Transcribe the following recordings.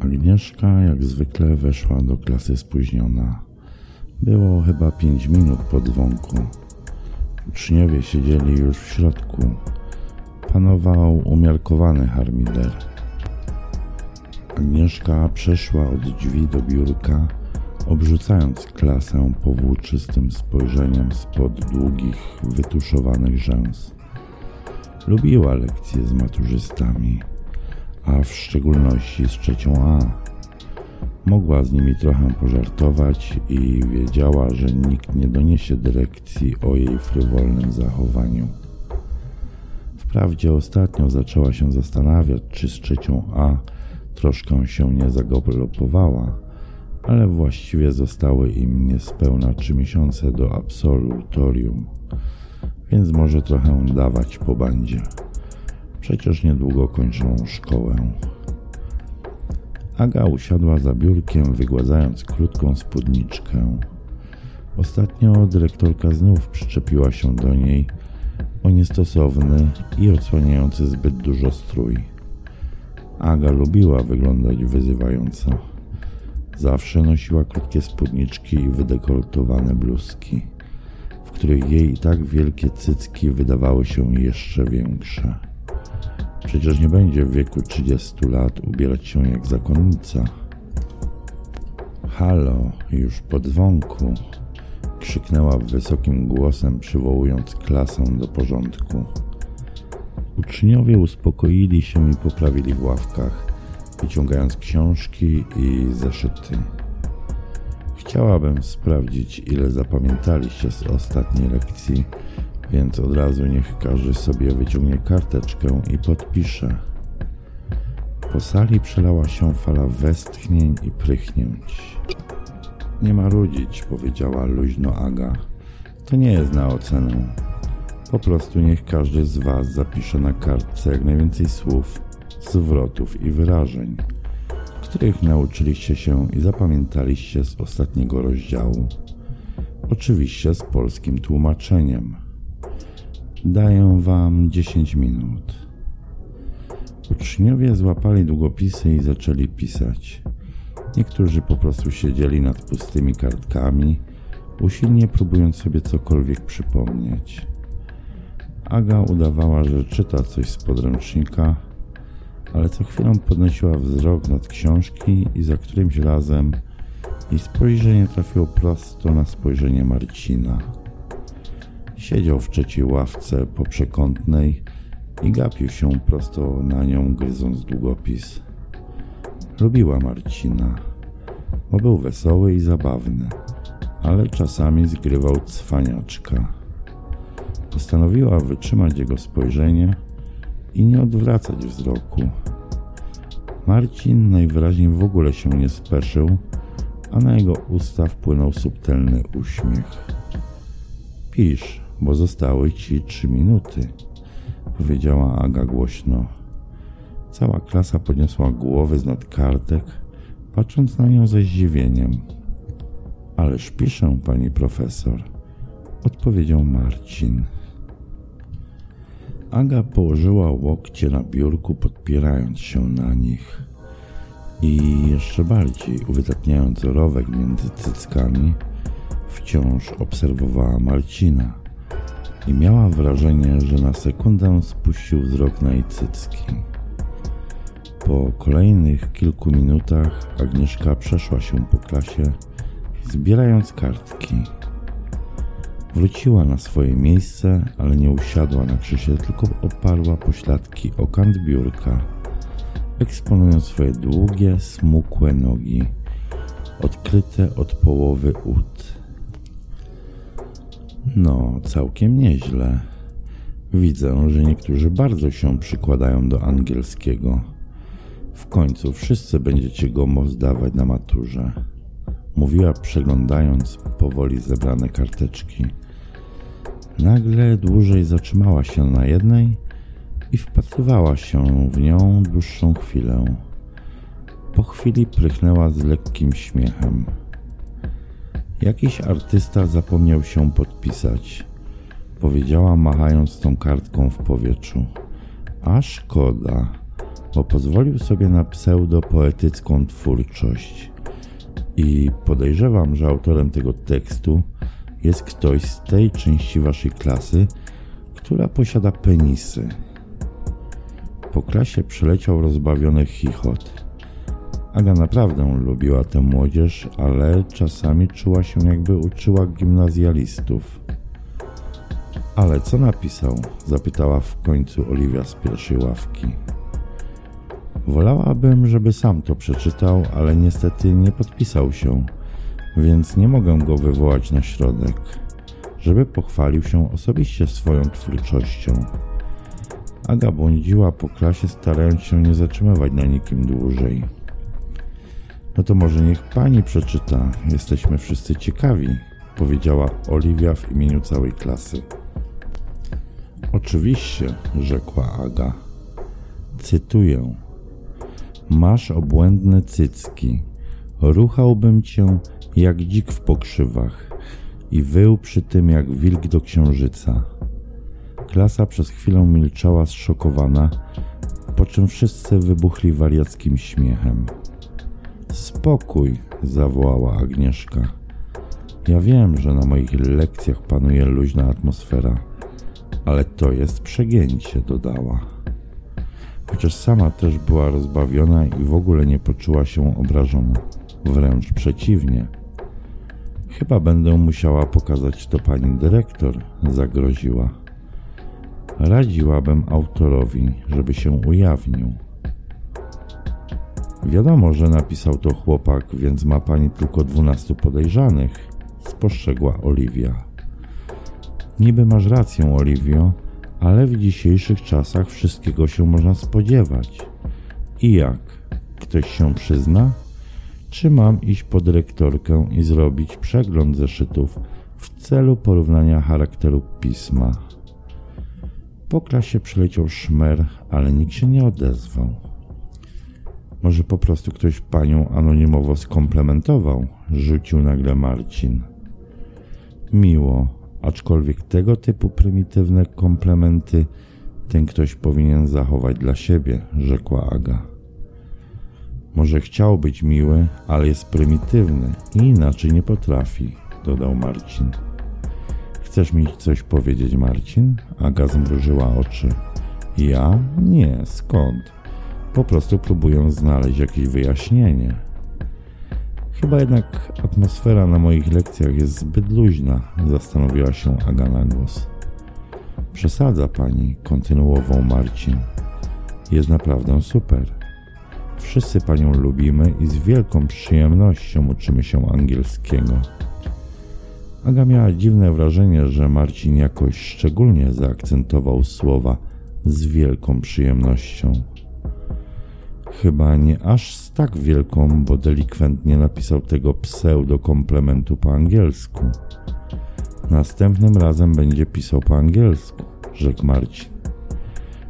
Agnieszka jak zwykle weszła do klasy spóźniona. Było chyba pięć minut po dzwonku. Uczniowie siedzieli już w środku. Panował umiarkowany harmider. Agnieszka przeszła od drzwi do biurka, obrzucając klasę powłóczystym spojrzeniem spod długich, wytuszowanych rzęs. Lubiła lekcje z maturzystami a w szczególności z trzecią A. Mogła z nimi trochę pożartować i wiedziała, że nikt nie doniesie dyrekcji o jej frywolnym zachowaniu. Wprawdzie ostatnio zaczęła się zastanawiać, czy z trzecią A troszkę się nie zagalopowała, ale właściwie zostały im niespełna trzy miesiące do absolutorium, więc może trochę dawać po bandzie. Przecież niedługo kończą szkołę. Aga usiadła za biurkiem, wygładzając krótką spódniczkę. Ostatnio dyrektorka znów przyczepiła się do niej o niestosowny i odsłaniający zbyt dużo strój. Aga lubiła wyglądać wyzywająco. Zawsze nosiła krótkie spódniczki i wydekoltowane bluzki, w których jej i tak wielkie cycki wydawały się jeszcze większe. Przecież nie będzie w wieku 30 lat ubierać się jak zakonnica. Halo, już po dzwonku, krzyknęła wysokim głosem, przywołując klasę do porządku. Uczniowie uspokoili się i poprawili w ławkach, wyciągając książki i zeszyty. Chciałabym sprawdzić, ile zapamiętaliście z ostatniej lekcji więc od razu niech każdy sobie wyciągnie karteczkę i podpisze. Po sali przelała się fala westchnień i prychnięć. Nie marudzić, powiedziała luźno Aga. To nie jest na ocenę. Po prostu niech każdy z Was zapisze na kartce jak najwięcej słów, zwrotów i wyrażeń, których nauczyliście się i zapamiętaliście z ostatniego rozdziału. Oczywiście z polskim tłumaczeniem. Daję wam 10 minut. Uczniowie złapali długopisy i zaczęli pisać. Niektórzy po prostu siedzieli nad pustymi kartkami, usilnie próbując sobie cokolwiek przypomnieć. Aga udawała, że czyta coś z podręcznika, ale co chwilę podnosiła wzrok nad książki i za którymś razem jej spojrzenie trafiło prosto na spojrzenie Marcina. Siedział w trzeciej ławce po przekątnej i gapił się prosto na nią, gryząc długopis. Lubiła Marcina, bo był wesoły i zabawny, ale czasami zgrywał cwaniaczka. Postanowiła wytrzymać jego spojrzenie i nie odwracać wzroku. Marcin najwyraźniej w ogóle się nie speszył, a na jego usta wpłynął subtelny uśmiech. Pisz, bo zostały ci trzy minuty, powiedziała Aga głośno. Cała klasa podniosła głowy z nad kartek, patrząc na nią ze zdziwieniem. Ależ piszę, pani profesor, odpowiedział Marcin. Aga położyła łokcie na biurku, podpierając się na nich i jeszcze bardziej uwydatniając rowek między cyckami, wciąż obserwowała Marcina i miała wrażenie, że na sekundę spuścił wzrok na jej cycki. Po kolejnych kilku minutach Agnieszka przeszła się po klasie, zbierając kartki. Wróciła na swoje miejsce, ale nie usiadła na krzysie, tylko oparła pośladki o kant biurka, eksponując swoje długie, smukłe nogi odkryte od połowy ud. No, całkiem nieźle. Widzę, że niektórzy bardzo się przykładają do angielskiego. W końcu wszyscy będziecie go zdawać na maturze. Mówiła przeglądając powoli zebrane karteczki. Nagle dłużej zatrzymała się na jednej i wpatrywała się w nią dłuższą chwilę. Po chwili prychnęła z lekkim śmiechem. Jakiś artysta zapomniał się podpisać, powiedziała machając tą kartką w powietrzu. A szkoda, bo pozwolił sobie na pseudopoetycką twórczość. I podejrzewam, że autorem tego tekstu jest ktoś z tej części waszej klasy, która posiada penisy. Po klasie przeleciał rozbawiony chichot. Aga naprawdę lubiła tę młodzież, ale czasami czuła się jakby uczyła gimnazjalistów. Ale co napisał? zapytała w końcu Oliwia z pierwszej ławki. Wolałabym, żeby sam to przeczytał, ale niestety nie podpisał się, więc nie mogę go wywołać na środek, żeby pochwalił się osobiście swoją twórczością. Aga błądziła po klasie, starając się nie zatrzymywać na nikim dłużej. No to może niech pani przeczyta. Jesteśmy wszyscy ciekawi, powiedziała Oliwia w imieniu całej klasy. Oczywiście, rzekła Aga. Cytuję. Masz obłędne cycki. Ruchałbym cię jak dzik w pokrzywach i wył przy tym jak wilk do księżyca. Klasa przez chwilę milczała zszokowana, po czym wszyscy wybuchli wariackim śmiechem. Spokój, zawołała Agnieszka. Ja wiem, że na moich lekcjach panuje luźna atmosfera, ale to jest przegięcie, dodała. Chociaż sama też była rozbawiona i w ogóle nie poczuła się obrażona. Wręcz przeciwnie. Chyba będę musiała pokazać to pani dyrektor, zagroziła. Radziłabym autorowi, żeby się ujawnił. Wiadomo, że napisał to chłopak, więc ma pani tylko dwunastu podejrzanych, spostrzegła Oliwia. Niby masz rację, Oliwio, ale w dzisiejszych czasach wszystkiego się można spodziewać. I jak? Ktoś się przyzna? Czy mam iść po dyrektorkę i zrobić przegląd zeszytów w celu porównania charakteru pisma? Po klasie przyleciał szmer, ale nikt się nie odezwał. Może po prostu ktoś panią anonimowo skomplementował, rzucił nagle Marcin. Miło, aczkolwiek tego typu prymitywne komplementy ten ktoś powinien zachować dla siebie, rzekła Aga. Może chciał być miły, ale jest prymitywny i inaczej nie potrafi, dodał Marcin. Chcesz mi coś powiedzieć, Marcin? Aga zmrużyła oczy. Ja? Nie, skąd? Po prostu próbuję znaleźć jakieś wyjaśnienie. Chyba jednak atmosfera na moich lekcjach jest zbyt luźna, zastanowiła się Aga na głos. Przesadza pani, kontynuował Marcin. Jest naprawdę super. Wszyscy panią lubimy i z wielką przyjemnością uczymy się angielskiego. Aga miała dziwne wrażenie, że Marcin jakoś szczególnie zaakcentował słowa z wielką przyjemnością. Chyba nie aż z tak wielką, bo delikwentnie napisał tego pseudo-komplementu po angielsku. Następnym razem będzie pisał po angielsku, rzekł Marcin.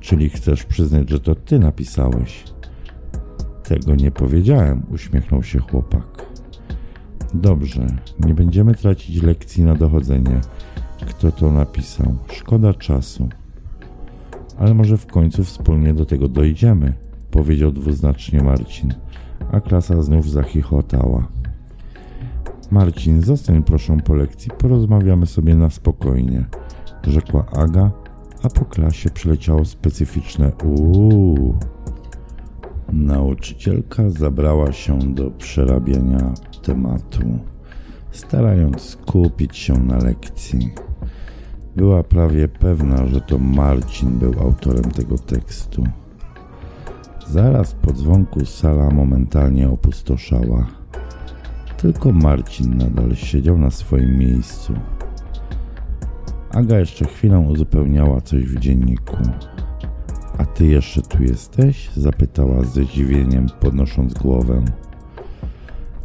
Czyli chcesz przyznać, że to ty napisałeś? Tego nie powiedziałem, uśmiechnął się chłopak. Dobrze, nie będziemy tracić lekcji na dochodzenie. Kto to napisał? Szkoda czasu. Ale może w końcu wspólnie do tego dojdziemy powiedział dwuznacznie Marcin, a klasa znów zachichotała. Marcin, zostań proszę po lekcji, porozmawiamy sobie na spokojnie, rzekła Aga, a po klasie przyleciało specyficzne uuu. Nauczycielka zabrała się do przerabiania tematu, starając skupić się na lekcji. Była prawie pewna, że to Marcin był autorem tego tekstu. Zaraz po dzwonku sala momentalnie opustoszała. Tylko Marcin nadal siedział na swoim miejscu. Aga jeszcze chwilę uzupełniała coś w dzienniku. A ty jeszcze tu jesteś? zapytała ze zdziwieniem, podnosząc głowę.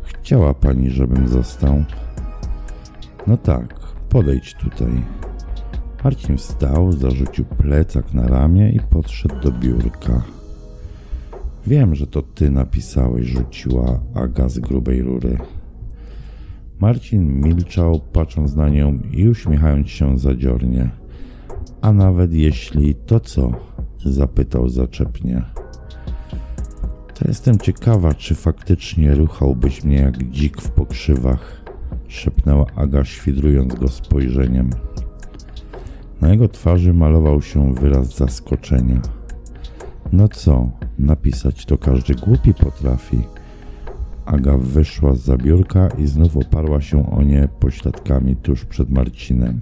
Chciała pani, żebym został. No tak, podejdź tutaj. Marcin wstał, zarzucił plecak na ramię i podszedł do biurka. Wiem, że to ty napisałeś, rzuciła Aga z grubej rury. Marcin milczał, patrząc na nią i uśmiechając się zadziornie. A nawet jeśli to co? zapytał zaczepnie. To jestem ciekawa, czy faktycznie ruchałbyś mnie jak dzik w pokrzywach, szepnęła Aga, świdrując go spojrzeniem. Na jego twarzy malował się wyraz zaskoczenia. No co, napisać to każdy głupi potrafi. Aga wyszła z zabiórka i znów oparła się o nie pośladkami tuż przed Marcinem.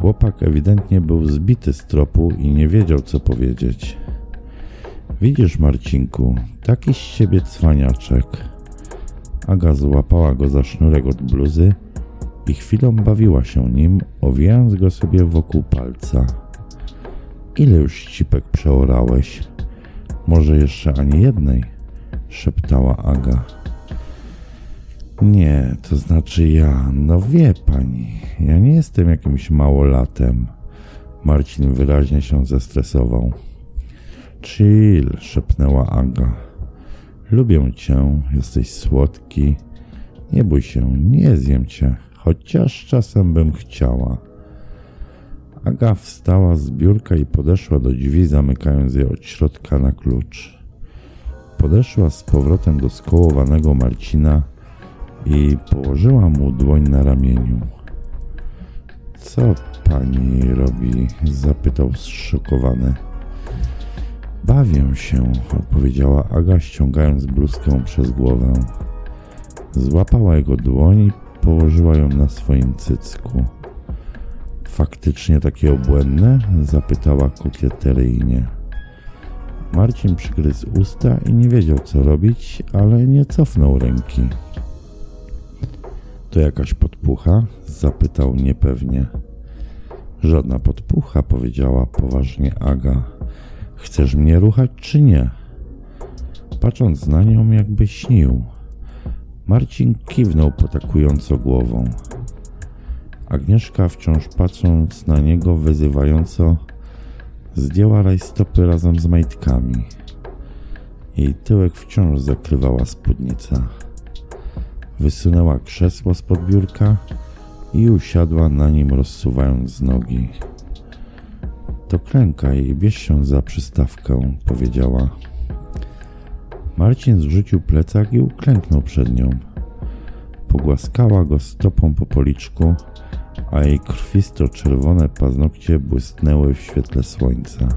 Chłopak ewidentnie był zbity z tropu i nie wiedział, co powiedzieć. Widzisz, Marcinku, taki z siebie cwaniaczek. Aga złapała go za sznurek od bluzy i chwilą bawiła się nim, owijając go sobie wokół palca. Ile już ścipek przeorałeś? Może jeszcze ani jednej? szeptała Aga. Nie, to znaczy ja, no wie pani, ja nie jestem jakimś małolatem. Marcin wyraźnie się zestresował. Chill, szepnęła Aga. Lubię cię, jesteś słodki. Nie bój się, nie zjem cię, chociaż czasem bym chciała. Aga wstała z biurka i podeszła do drzwi, zamykając je od środka na klucz. Podeszła z powrotem do skołowanego Marcina i położyła mu dłoń na ramieniu. Co pani robi? zapytał zszokowany. Bawię się, odpowiedziała Aga, ściągając bluzkę przez głowę. Złapała jego dłoń i położyła ją na swoim cycku. Faktycznie takie obłędne? zapytała kokieteryjnie. Marcin przygryzł usta i nie wiedział co robić, ale nie cofnął ręki. To jakaś podpucha? zapytał niepewnie. Żadna podpucha, powiedziała poważnie Aga. Chcesz mnie ruchać czy nie? Patrząc na nią, jakby śnił. Marcin kiwnął potakująco głową. Agnieszka, wciąż patrząc na niego wyzywająco, zdjęła rajstopy razem z majtkami. Jej tyłek wciąż zakrywała spódnica. Wysunęła krzesło z biurka i usiadła na nim, rozsuwając nogi. To klękaj i bierz się za przystawkę, powiedziała. Marcin zrzucił plecak i uklęknął przed nią. Pogłaskała go stopą po policzku, a jej krwisto-czerwone paznokcie błysnęły w świetle słońca.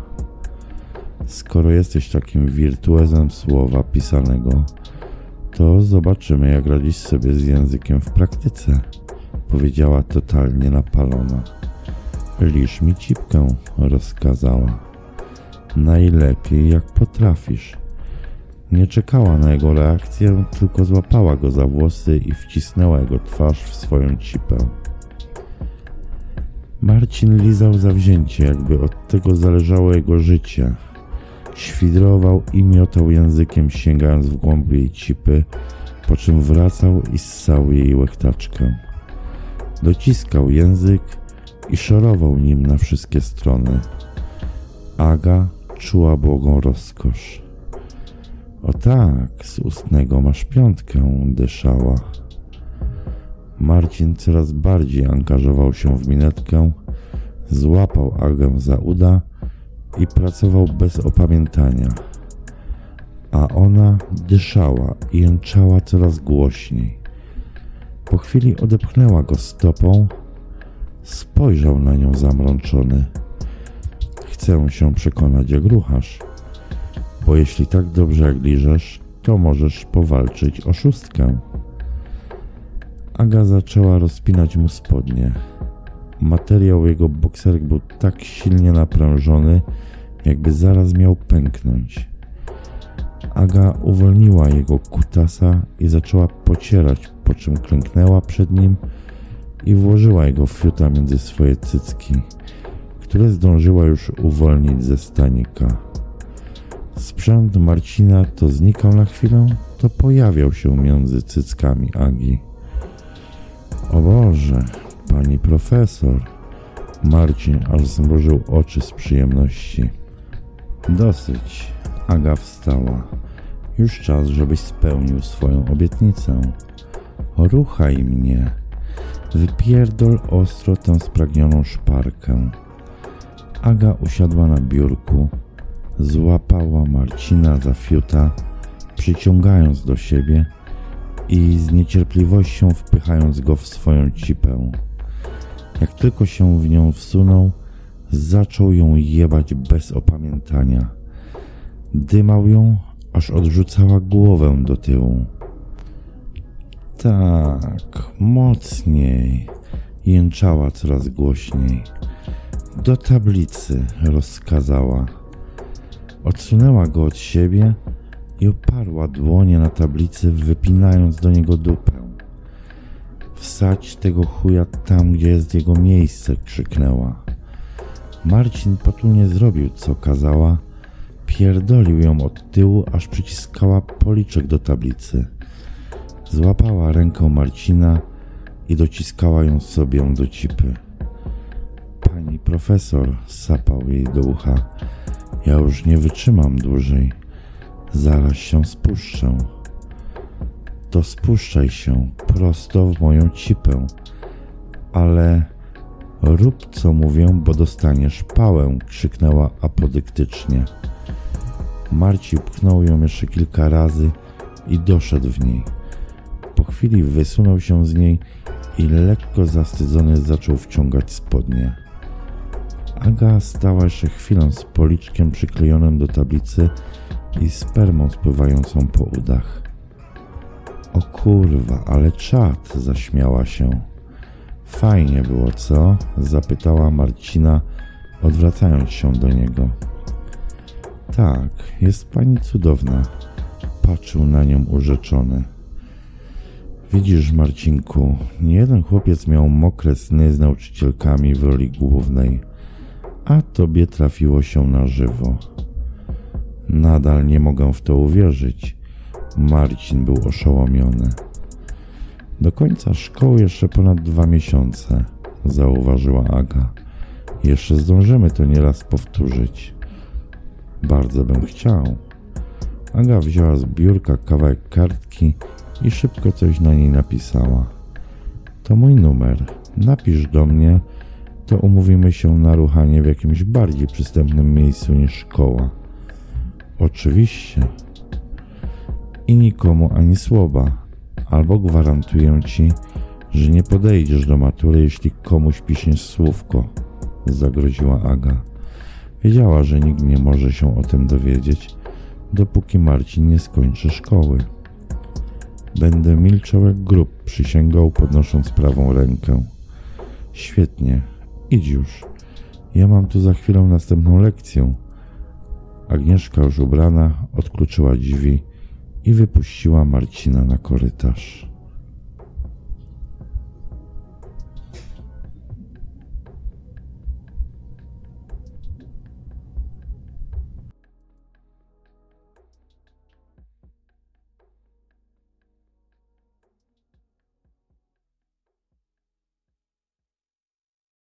Skoro jesteś takim wirtuozem słowa pisanego, to zobaczymy, jak radzisz sobie z językiem w praktyce, powiedziała totalnie napalona. Lisz mi cipkę, rozkazała. Najlepiej jak potrafisz. Nie czekała na jego reakcję, tylko złapała go za włosy i wcisnęła jego twarz w swoją cipę. Marcin lizał zawzięcie, jakby od tego zależało jego życie. Świdrował i miotał językiem, sięgając w głąb jej cipy, po czym wracał i ssał jej łechtaczkę. Dociskał język i szorował nim na wszystkie strony. Aga czuła błogą rozkosz. O tak, z ustnego masz piątkę, dyszała. Marcin coraz bardziej angażował się w minetkę, złapał Agę za uda i pracował bez opamiętania. A ona dyszała i jęczała coraz głośniej. Po chwili odepchnęła go stopą, spojrzał na nią zamrączony. Chcę się przekonać, jak ruchasz, bo jeśli tak dobrze jak liżesz, to możesz powalczyć o szóstkę. Aga zaczęła rozpinać mu spodnie. Materiał jego bokserek był tak silnie naprężony, jakby zaraz miał pęknąć. Aga uwolniła jego kutasa i zaczęła pocierać, po czym klęknęła przed nim i włożyła jego fiuta między swoje cycki, które zdążyła już uwolnić ze stanika. Sprzęt Marcina to znikał na chwilę, to pojawiał się między cyckami Agi. O Boże, pani profesor! Marcin aż zmrużył oczy z przyjemności. Dosyć. Aga wstała. Już czas, żebyś spełnił swoją obietnicę. Ruchaj mnie. Wypierdol ostro tę spragnioną szparkę. Aga usiadła na biurku, złapała Marcina za fiuta, przyciągając do siebie i z niecierpliwością wpychając go w swoją cipę. Jak tylko się w nią wsunął, zaczął ją jebać bez opamiętania. Dymał ją, aż odrzucała głowę do tyłu. Tak, mocniej, jęczała coraz głośniej. Do tablicy rozkazała. Odsunęła go od siebie i oparła dłonie na tablicy, wypinając do niego dupę. Wsadź tego chuja tam, gdzie jest jego miejsce, krzyknęła. Marcin potulnie zrobił, co kazała. Pierdolił ją od tyłu, aż przyciskała policzek do tablicy. Złapała rękę Marcina i dociskała ją sobie do cipy. Pani profesor, sapał jej do ucha. Ja już nie wytrzymam dłużej. Zaraz się spuszczę. To spuszczaj się prosto w moją cipę. Ale rób co mówię, bo dostaniesz pałę, krzyknęła apodyktycznie. Marci pchnął ją jeszcze kilka razy i doszedł w niej. Po chwili wysunął się z niej i lekko zawstydzony zaczął wciągać spodnie. Aga stała jeszcze chwilę z policzkiem przyklejonym do tablicy i spermą spływającą po udach. O kurwa, ale czad, zaśmiała się. Fajnie było, co? zapytała Marcina, odwracając się do niego. Tak, jest pani cudowna. Patrzył na nią urzeczony. Widzisz, Marcinku, nie jeden chłopiec miał mokre sny z nauczycielkami w roli głównej, a tobie trafiło się na żywo. Nadal nie mogę w to uwierzyć. Marcin był oszołomiony. Do końca szkoły jeszcze ponad dwa miesiące, zauważyła Aga. Jeszcze zdążymy to nieraz powtórzyć. Bardzo bym chciał. Aga wzięła z biurka kawałek kartki i szybko coś na niej napisała. To mój numer. Napisz do mnie, to umówimy się na ruchanie w jakimś bardziej przystępnym miejscu niż szkoła. Oczywiście. I nikomu ani słowa, albo gwarantuję ci, że nie podejdziesz do matury, jeśli komuś piszesz słówko, zagroziła Aga. Wiedziała, że nikt nie może się o tym dowiedzieć, dopóki Marcin nie skończy szkoły. Będę milczał jak grób, przysięgał, podnosząc prawą rękę. Świetnie, idź już. Ja mam tu za chwilę następną lekcję. Agnieszka już ubrana odkluczyła drzwi i wypuściła Marcina na korytarz.